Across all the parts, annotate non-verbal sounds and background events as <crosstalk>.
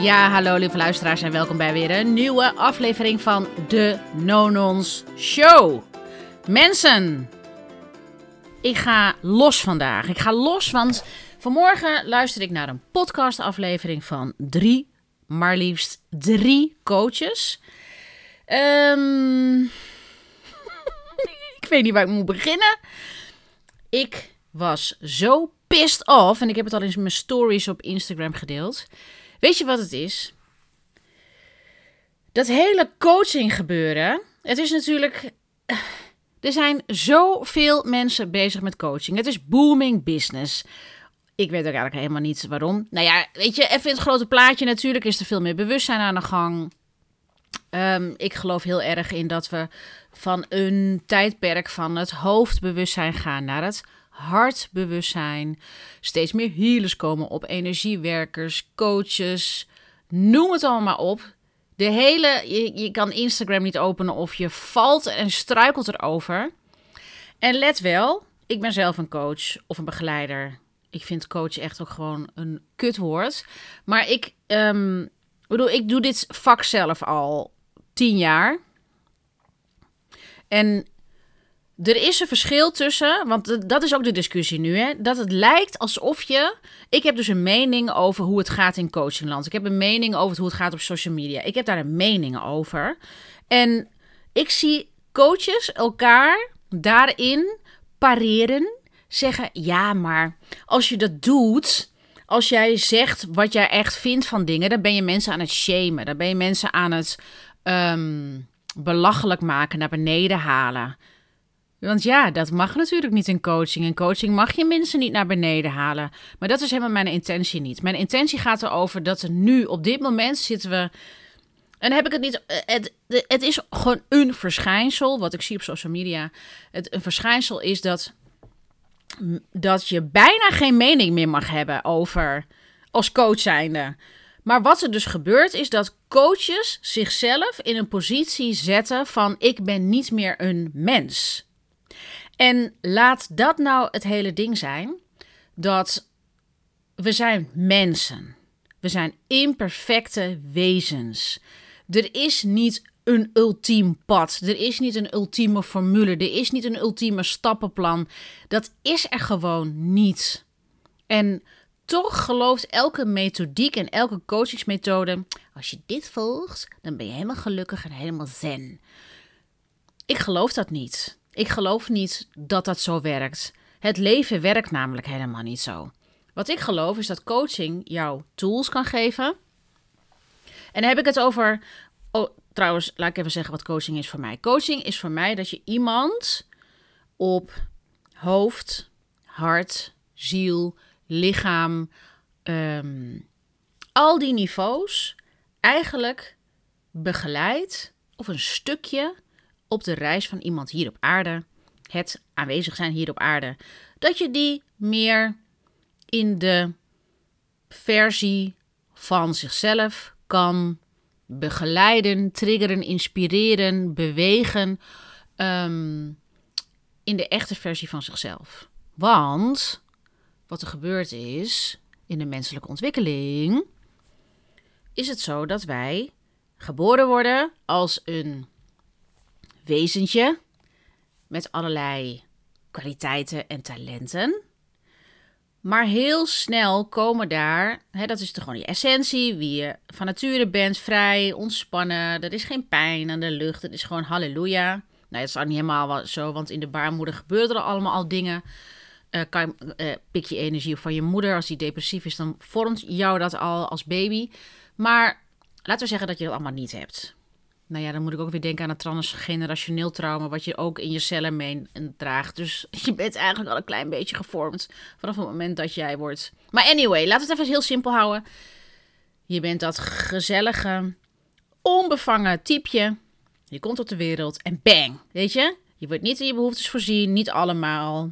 Ja, hallo lieve luisteraars en welkom bij weer een nieuwe aflevering van de Nonons Show. Mensen, ik ga los vandaag. Ik ga los, want vanmorgen luisterde ik naar een podcastaflevering van drie, maar liefst drie coaches. Ehm, <laughs> ik weet niet waar ik moet beginnen. Ik was zo pissed off en ik heb het al in mijn stories op Instagram gedeeld. Weet je wat het is? Dat hele coaching gebeuren. Het is natuurlijk. Er zijn zoveel mensen bezig met coaching. Het is booming business. Ik weet ook eigenlijk helemaal niet waarom. Nou ja, weet je, even in het grote plaatje. Natuurlijk is er veel meer bewustzijn aan de gang. Um, ik geloof heel erg in dat we van een tijdperk van het hoofdbewustzijn gaan naar het hartbewustzijn. Steeds meer healers komen op, energiewerkers, coaches, noem het allemaal op. De hele, je, je kan Instagram niet openen of je valt en struikelt erover. En let wel, ik ben zelf een coach of een begeleider. Ik vind coach echt ook gewoon een kutwoord. Maar ik, um, bedoel, ik doe dit vak zelf al tien jaar. En er is een verschil tussen, want dat is ook de discussie nu, hè, dat het lijkt alsof je. Ik heb dus een mening over hoe het gaat in coachingland. Ik heb een mening over hoe het gaat op social media. Ik heb daar een mening over. En ik zie coaches elkaar daarin pareren. Zeggen: ja, maar als je dat doet. Als jij zegt wat jij echt vindt van dingen, dan ben je mensen aan het shamen. Dan ben je mensen aan het um, belachelijk maken, naar beneden halen. Want ja, dat mag natuurlijk niet in coaching. In coaching mag je mensen niet naar beneden halen. Maar dat is helemaal mijn intentie niet. Mijn intentie gaat erover dat er nu, op dit moment zitten we. En heb ik het niet. Het, het is gewoon een verschijnsel. Wat ik zie op social media. Het, een verschijnsel is dat. Dat je bijna geen mening meer mag hebben over. Als coach zijnde. Maar wat er dus gebeurt is dat coaches zichzelf in een positie zetten van ik ben niet meer een mens. En laat dat nou het hele ding zijn dat we zijn mensen. We zijn imperfecte wezens. Er is niet een ultiem pad. Er is niet een ultieme formule. Er is niet een ultieme stappenplan. Dat is er gewoon niet. En toch gelooft elke methodiek en elke coachingsmethode: als je dit volgt, dan ben je helemaal gelukkig en helemaal zen. Ik geloof dat niet. Ik geloof niet dat dat zo werkt. Het leven werkt namelijk helemaal niet zo. Wat ik geloof is dat coaching jou tools kan geven. En dan heb ik het over. Oh, trouwens, laat ik even zeggen wat coaching is voor mij. Coaching is voor mij dat je iemand op hoofd, hart, ziel, lichaam, ehm, al die niveaus eigenlijk begeleidt of een stukje op de reis van iemand hier op aarde, het aanwezig zijn hier op aarde, dat je die meer in de versie van zichzelf kan begeleiden, triggeren, inspireren, bewegen. Um, in de echte versie van zichzelf. Want wat er gebeurd is in de menselijke ontwikkeling, is het zo dat wij geboren worden als een wezentje met allerlei kwaliteiten en talenten. Maar heel snel komen daar, hè, dat is toch gewoon je essentie, wie je van nature bent, vrij, ontspannen. Er is geen pijn aan de lucht, het is gewoon halleluja. Nou, dat is ook niet helemaal zo, want in de baarmoeder gebeuren er allemaal al dingen. Uh, kan, uh, pik je energie van je moeder. Als die depressief is, dan vormt jou dat al als baby. Maar laten we zeggen dat je dat allemaal niet hebt. Nou ja, dan moet ik ook weer denken aan het transgenerationeel trauma, wat je ook in je cellen mee draagt. Dus <laughs> je bent eigenlijk al een klein beetje gevormd vanaf het moment dat jij wordt. Maar anyway, laten we het even heel simpel houden. Je bent dat gezellige, onbevangen typeje. Je komt op de wereld en bang, weet je? Je wordt niet in je behoeftes voorzien, niet allemaal.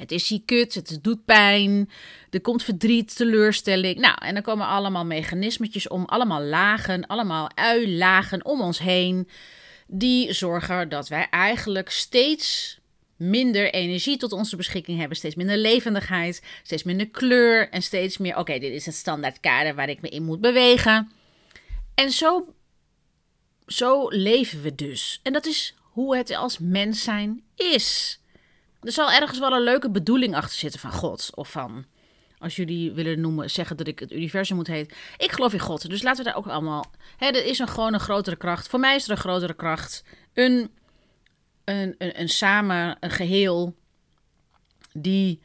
Het is ziek kut, het doet pijn, er komt verdriet, teleurstelling. Nou, en dan komen allemaal mechanismetjes om, allemaal lagen, allemaal uilagen om ons heen. Die zorgen dat wij eigenlijk steeds minder energie tot onze beschikking hebben, steeds minder levendigheid, steeds minder kleur en steeds meer, oké, dit is het standaard kader waar ik me in moet bewegen. En zo, zo leven we dus. En dat is hoe het als mens zijn is. Er zal ergens wel een leuke bedoeling achter zitten van God of van als jullie willen noemen, zeggen dat ik het universum moet heten. Ik geloof in God. Dus laten we daar ook allemaal. Hè, er is een, gewoon een grotere kracht. Voor mij is er een grotere kracht. Een, een, een, een samen, een geheel. Die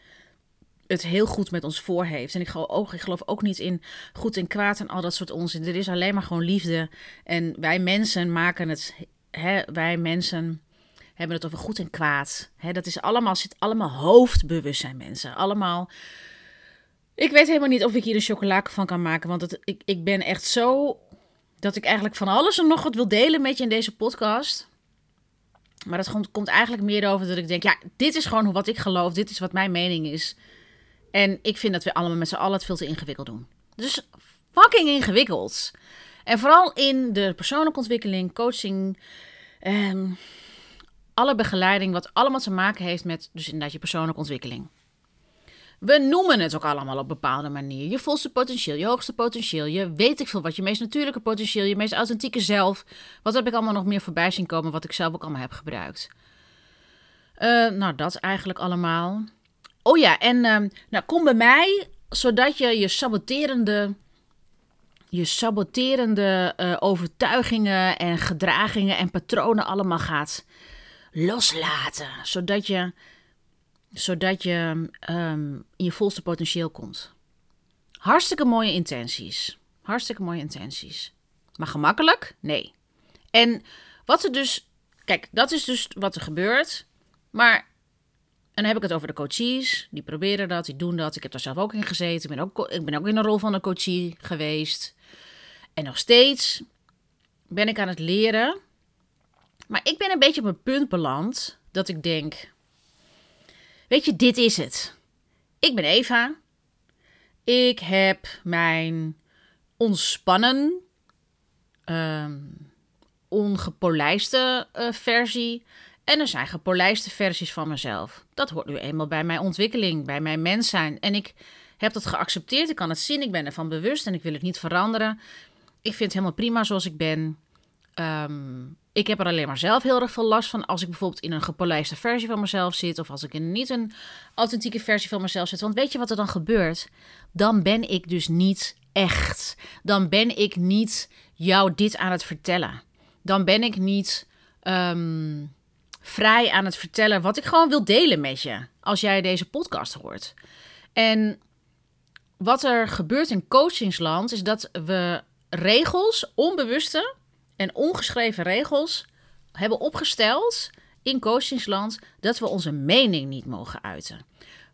het heel goed met ons voor heeft. En ik geloof, ook, ik geloof ook niet in goed en kwaad en al dat soort onzin. Er is alleen maar gewoon liefde. En wij mensen maken het. Hè, wij mensen hebben het over goed en kwaad. Dat is allemaal, zit allemaal hoofdbewustzijn, mensen. Allemaal ik weet helemaal niet of ik hier een chocolade van kan maken. Want het, ik, ik ben echt zo. dat ik eigenlijk van alles en nog wat wil delen met je in deze podcast. Maar dat komt, komt eigenlijk meer over dat ik denk: ja, dit is gewoon wat ik geloof. Dit is wat mijn mening is. En ik vind dat we allemaal met z'n allen het veel te ingewikkeld doen. Dus fucking ingewikkeld. En vooral in de persoonlijke ontwikkeling, coaching. Ehm, alle begeleiding, wat allemaal te maken heeft met dus inderdaad je persoonlijke ontwikkeling. We noemen het ook allemaal op bepaalde manier. Je volste potentieel, je hoogste potentieel, je weet ik veel wat, je meest natuurlijke potentieel, je meest authentieke zelf. Wat heb ik allemaal nog meer voorbij zien komen, wat ik zelf ook allemaal heb gebruikt. Uh, nou, dat eigenlijk allemaal. Oh ja, en uh, nou, kom bij mij, zodat je je saboterende, je saboterende uh, overtuigingen en gedragingen en patronen allemaal gaat loslaten. Zodat je zodat je um, in je volste potentieel komt. Hartstikke mooie intenties. Hartstikke mooie intenties. Maar gemakkelijk? Nee. En wat er dus. Kijk, dat is dus wat er gebeurt. Maar. En dan heb ik het over de coaches. Die proberen dat, die doen dat. Ik heb daar zelf ook in gezeten. Ik ben ook, ik ben ook in de rol van een coachie geweest. En nog steeds ben ik aan het leren. Maar ik ben een beetje op een punt beland dat ik denk: Weet je, dit is het. Ik ben Eva. Ik heb mijn ontspannen, um, ongepolijste uh, versie. En er zijn gepolijste versies van mezelf. Dat hoort nu eenmaal bij mijn ontwikkeling, bij mijn mens zijn. En ik heb dat geaccepteerd. Ik kan het zien. Ik ben ervan bewust en ik wil het niet veranderen. Ik vind het helemaal prima zoals ik ben. Um, ik heb er alleen maar zelf heel erg veel last van als ik bijvoorbeeld in een gepolijste versie van mezelf zit. Of als ik in niet een authentieke versie van mezelf zit. Want weet je wat er dan gebeurt? Dan ben ik dus niet echt. Dan ben ik niet jou dit aan het vertellen. Dan ben ik niet um, vrij aan het vertellen wat ik gewoon wil delen met je. Als jij deze podcast hoort. En wat er gebeurt in coachingsland is dat we regels, onbewuste en ongeschreven regels hebben opgesteld in coachingsland dat we onze mening niet mogen uiten.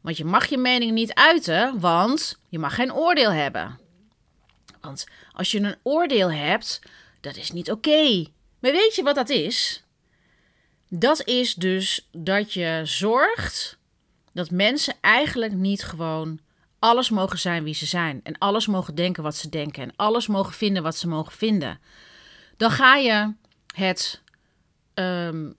Want je mag je mening niet uiten, want je mag geen oordeel hebben. Want als je een oordeel hebt, dat is niet oké. Maar weet je wat dat is? Dat is dus dat je zorgt dat mensen eigenlijk niet gewoon alles mogen zijn wie ze zijn. En alles mogen denken wat ze denken. En alles mogen vinden wat ze mogen vinden dan ga je het, um,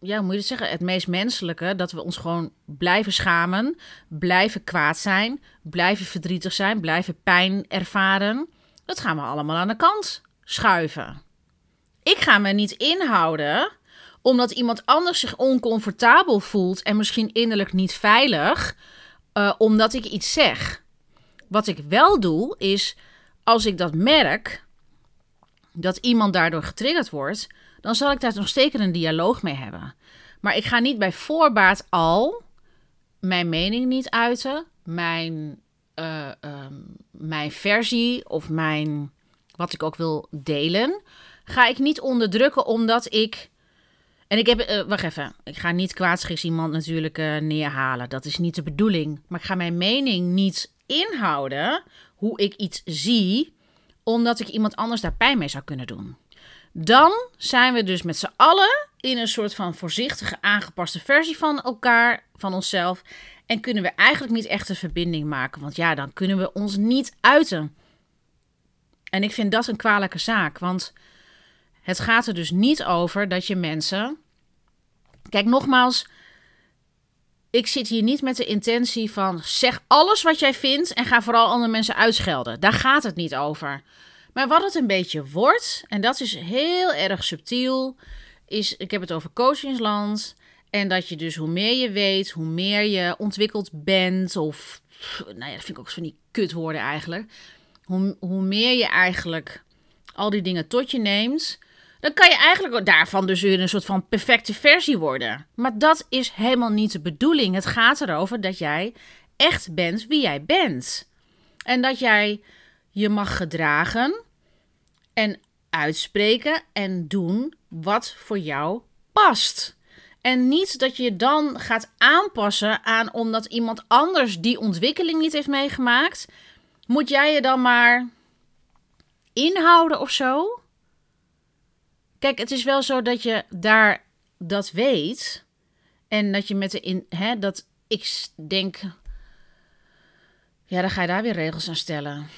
ja, moet je het zeggen, het meest menselijke, dat we ons gewoon blijven schamen, blijven kwaad zijn, blijven verdrietig zijn, blijven pijn ervaren. Dat gaan we allemaal aan de kant schuiven. Ik ga me niet inhouden omdat iemand anders zich oncomfortabel voelt en misschien innerlijk niet veilig, uh, omdat ik iets zeg. Wat ik wel doe, is als ik dat merk, dat iemand daardoor getriggerd wordt, dan zal ik daar nog zeker een dialoog mee hebben. Maar ik ga niet bij voorbaat al mijn mening niet uiten, mijn, uh, um, mijn versie of mijn wat ik ook wil delen, ga ik niet onderdrukken omdat ik. En ik heb, uh, wacht even, ik ga niet kwaadschiks iemand natuurlijk uh, neerhalen. Dat is niet de bedoeling. Maar ik ga mijn mening niet inhouden hoe ik iets zie omdat ik iemand anders daar pijn mee zou kunnen doen. Dan zijn we dus met z'n allen in een soort van voorzichtige aangepaste versie van elkaar, van onszelf. En kunnen we eigenlijk niet echt een verbinding maken. Want ja, dan kunnen we ons niet uiten. En ik vind dat een kwalijke zaak. Want het gaat er dus niet over dat je mensen. Kijk, nogmaals. Ik zit hier niet met de intentie van zeg alles wat jij vindt en ga vooral andere mensen uitschelden. Daar gaat het niet over. Maar wat het een beetje wordt, en dat is heel erg subtiel, is, ik heb het over coachingsland. En dat je dus hoe meer je weet, hoe meer je ontwikkeld bent, of, nou ja, dat vind ik ook van die kutwoorden eigenlijk. Hoe, hoe meer je eigenlijk al die dingen tot je neemt, dan kan je eigenlijk daarvan dus weer een soort van perfecte versie worden. Maar dat is helemaal niet de bedoeling. Het gaat erover dat jij echt bent wie jij bent. En dat jij je mag gedragen en uitspreken en doen wat voor jou past. En niet dat je je dan gaat aanpassen aan omdat iemand anders die ontwikkeling niet heeft meegemaakt, moet jij je dan maar inhouden of zo? Kijk, het is wel zo dat je daar dat weet. En dat je met de in. Hè, dat ik denk. Ja, dan ga je daar weer regels aan stellen.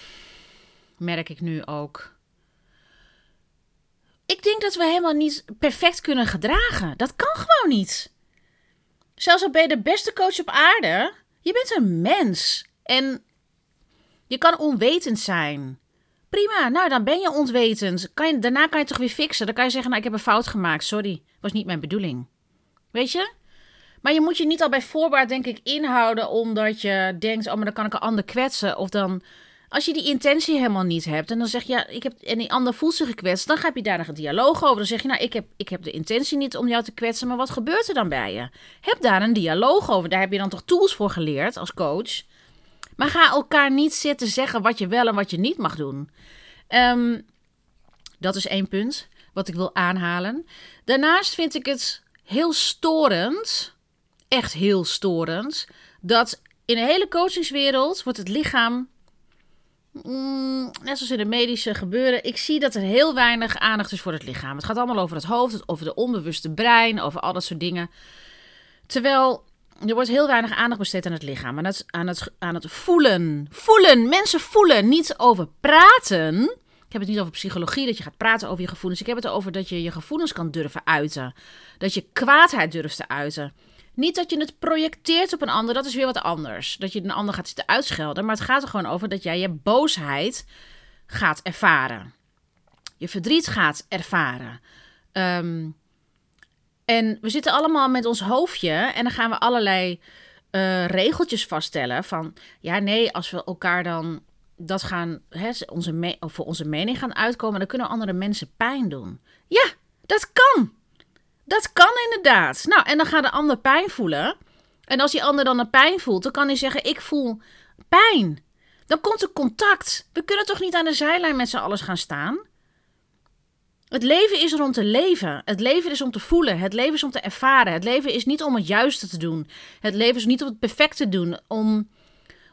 Merk ik nu ook. Ik denk dat we helemaal niet perfect kunnen gedragen. Dat kan gewoon niet. Zelfs al ben je de beste coach op aarde, je bent een mens. En je kan onwetend zijn. Prima, nou dan ben je ontwetend. Kan daarna kan je toch weer fixen. Dan kan je zeggen, nou ik heb een fout gemaakt, sorry. Was niet mijn bedoeling. Weet je? Maar je moet je niet al bij voorbaat, denk ik, inhouden omdat je denkt, oh maar dan kan ik een ander kwetsen. Of dan, als je die intentie helemaal niet hebt en dan zeg je, ja, ik heb, en die ander voelt zich gekwetst, dan heb je daar een dialoog over. Dan zeg je, nou ik heb, ik heb de intentie niet om jou te kwetsen, maar wat gebeurt er dan bij je? Heb daar een dialoog over. Daar heb je dan toch tools voor geleerd als coach. Maar ga elkaar niet zitten zeggen wat je wel en wat je niet mag doen. Ehm, dat is één punt wat ik wil aanhalen. Daarnaast vind ik het heel storend, echt heel storend, dat in de hele coachingswereld wordt het lichaam, mm, net zoals in de medische gebeuren, ik zie dat er heel weinig aandacht is voor het lichaam. Het gaat allemaal over het hoofd, over de onbewuste brein, over al dat soort dingen. Terwijl er wordt heel weinig aandacht besteed aan het lichaam, aan het, aan het, aan het voelen. Voelen, mensen voelen, niet over praten. Ik heb het niet over psychologie, dat je gaat praten over je gevoelens. Ik heb het over dat je je gevoelens kan durven uiten. Dat je kwaadheid durft te uiten. Niet dat je het projecteert op een ander, dat is weer wat anders. Dat je een ander gaat zitten uitschelden. Maar het gaat er gewoon over dat jij je boosheid gaat ervaren. Je verdriet gaat ervaren. Um, en we zitten allemaal met ons hoofdje en dan gaan we allerlei uh, regeltjes vaststellen van ja, nee, als we elkaar dan dat gaan, hè, onze voor onze mening gaan uitkomen, dan kunnen andere mensen pijn doen. Ja, dat kan. Dat kan inderdaad. Nou, en dan gaat de ander pijn voelen. En als die ander dan een pijn voelt, dan kan hij zeggen: Ik voel pijn. Dan komt er contact. We kunnen toch niet aan de zijlijn met z'n allen gaan staan? Het leven is er om te leven. Het leven is om te voelen. Het leven is om te ervaren. Het leven is niet om het juiste te doen. Het leven is niet om het perfect te doen. Om,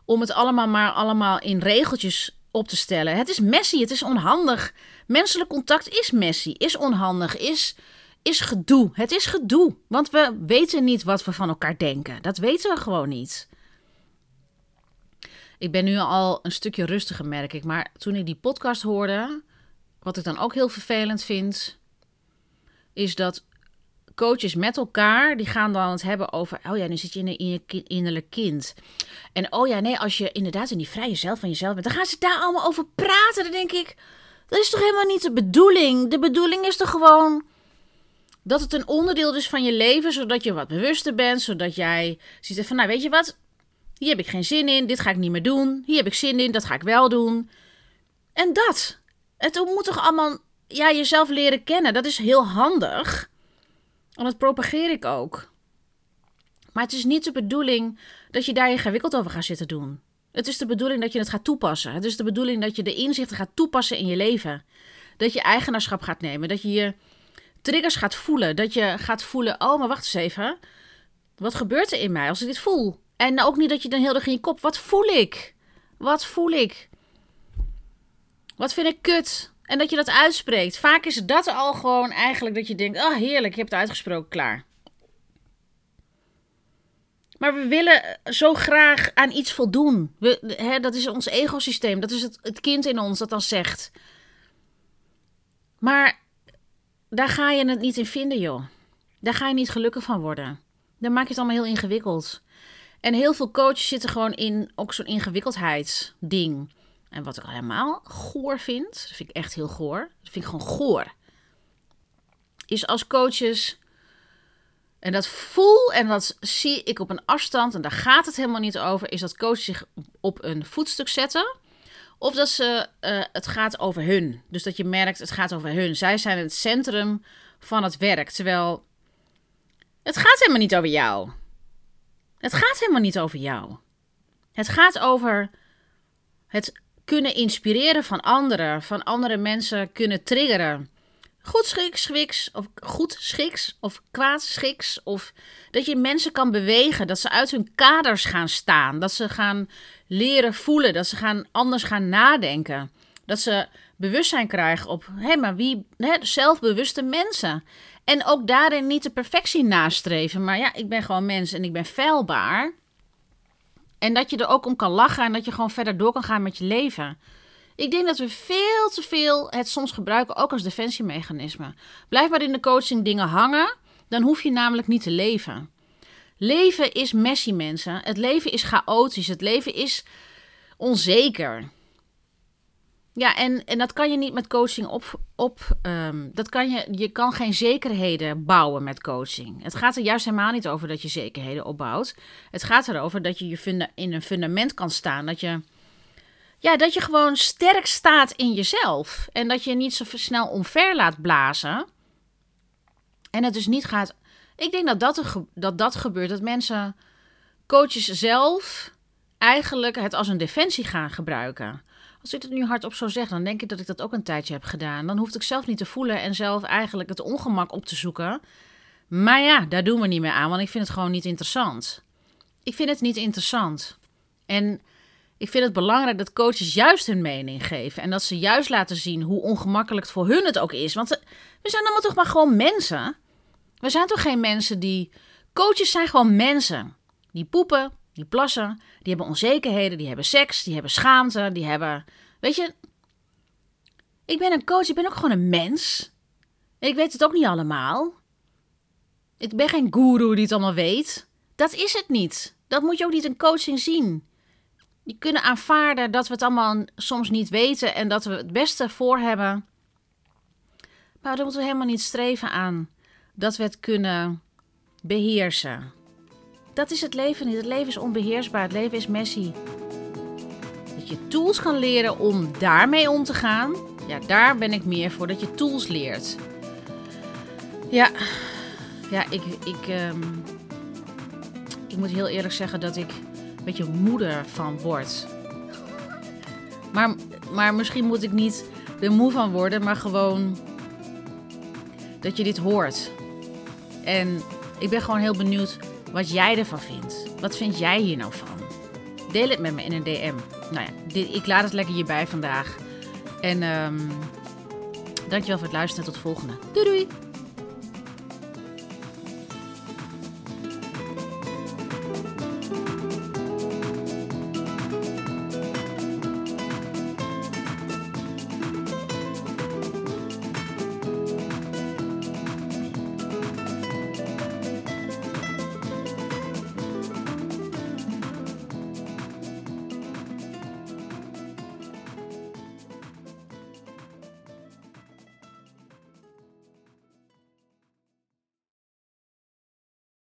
om het allemaal maar allemaal in regeltjes op te stellen. Het is messy. Het is onhandig. Menselijk contact is messy. Is onhandig. Is, is gedoe. Het is gedoe. Want we weten niet wat we van elkaar denken. Dat weten we gewoon niet. Ik ben nu al een stukje rustiger, merk ik. Maar toen ik die podcast hoorde wat ik dan ook heel vervelend vind, is dat coaches met elkaar, die gaan dan het hebben over, oh ja, nu zit je in, in je innerlijk kind. En oh ja, nee, als je inderdaad in die vrije zelf van jezelf bent, dan gaan ze daar allemaal over praten. Dan denk ik, dat is toch helemaal niet de bedoeling? De bedoeling is toch gewoon dat het een onderdeel is van je leven, zodat je wat bewuster bent, zodat jij ziet van, nou weet je wat, hier heb ik geen zin in, dit ga ik niet meer doen. Hier heb ik zin in, dat ga ik wel doen. En dat. Het moet toch allemaal ja, jezelf leren kennen. Dat is heel handig. En dat propageer ik ook. Maar het is niet de bedoeling dat je daar je over gaat zitten doen. Het is de bedoeling dat je het gaat toepassen. Het is de bedoeling dat je de inzichten gaat toepassen in je leven. Dat je eigenaarschap gaat nemen. Dat je je triggers gaat voelen. Dat je gaat voelen: oh, maar wacht eens even. Wat gebeurt er in mij als ik dit voel? En ook niet dat je dan heel erg in je kop: wat voel ik? Wat voel ik? Wat vind ik kut? En dat je dat uitspreekt. Vaak is dat al gewoon eigenlijk dat je denkt: oh heerlijk, ik heb het uitgesproken, klaar. Maar we willen zo graag aan iets voldoen. We, hè, dat is ons egosysteem. Dat is het, het kind in ons dat dan zegt. Maar daar ga je het niet in vinden, joh. Daar ga je niet gelukkig van worden. Dan maak je het allemaal heel ingewikkeld. En heel veel coaches zitten gewoon in ook zo'n ingewikkeldheidsding. En wat ik helemaal goor vind, dat vind ik echt heel goor, dat vind ik gewoon goor, is als coaches, en dat voel en dat zie ik op een afstand, en daar gaat het helemaal niet over, is dat coaches zich op een voetstuk zetten. Of dat ze, uh, het gaat over hun. Dus dat je merkt, het gaat over hun. Zij zijn het centrum van het werk. Terwijl het gaat helemaal niet over jou. Het gaat helemaal niet over jou. Het gaat over het kunnen inspireren van anderen, van andere mensen kunnen triggeren. Goed schiks, of goed schiks of kwaad schiks. Of dat je mensen kan bewegen, dat ze uit hun kaders gaan staan. Dat ze gaan leren voelen, dat ze gaan anders gaan nadenken. Dat ze bewustzijn krijgen op, hé, maar wie, hè, zelfbewuste mensen. En ook daarin niet de perfectie nastreven. Maar ja, ik ben gewoon mens en ik ben feilbaar. En dat je er ook om kan lachen en dat je gewoon verder door kan gaan met je leven. Ik denk dat we veel te veel het soms gebruiken, ook als defensiemechanisme. Blijf maar in de coaching dingen hangen, dan hoef je namelijk niet te leven. Leven is messy, mensen. Het leven is chaotisch. Het leven is onzeker. Ja, en, en dat kan je niet met coaching op. op um, dat kan je, je kan geen zekerheden bouwen met coaching. Het gaat er juist helemaal niet over dat je zekerheden opbouwt. Het gaat erover dat je, je funda in een fundament kan staan. Dat je, ja, dat je gewoon sterk staat in jezelf. En dat je niet zo snel omver laat blazen. En het dus niet gaat. Ik denk dat dat, dat dat gebeurt. Dat mensen, coaches zelf, eigenlijk het als een defensie gaan gebruiken. Als ik het nu hardop zo zeg, dan denk ik dat ik dat ook een tijdje heb gedaan. Dan hoefde ik zelf niet te voelen en zelf eigenlijk het ongemak op te zoeken. Maar ja, daar doen we niet meer aan, want ik vind het gewoon niet interessant. Ik vind het niet interessant. En ik vind het belangrijk dat coaches juist hun mening geven. En dat ze juist laten zien hoe ongemakkelijk het voor hun het ook is. Want we zijn allemaal toch maar gewoon mensen. We zijn toch geen mensen die. Coaches zijn gewoon mensen. Die poepen, die plassen, die hebben onzekerheden, die hebben seks, die hebben schaamte, die hebben. Weet je, ik ben een coach, ik ben ook gewoon een mens. ik weet het ook niet allemaal. Ik ben geen guru die het allemaal weet. Dat is het niet. Dat moet je ook niet in coaching zien. Je kunnen aanvaarden dat we het allemaal soms niet weten en dat we het beste voor hebben. Maar dan moeten we helemaal niet streven aan dat we het kunnen beheersen. Dat is het leven niet. Het leven is onbeheersbaar. Het leven is messy. Dat je tools kan leren om daarmee om te gaan. Ja, daar ben ik meer voor. Dat je tools leert. Ja, ja ik, ik, um, ik moet heel eerlijk zeggen dat ik een beetje moeder van word. Maar, maar misschien moet ik niet er moe van worden, maar gewoon dat je dit hoort. En ik ben gewoon heel benieuwd wat jij ervan vindt. Wat vind jij hier nou van? Deel het met me in een DM. Nou ja, dit, ik laat het lekker hierbij vandaag. En um, dankjewel voor het luisteren. Tot de volgende. Doei doei!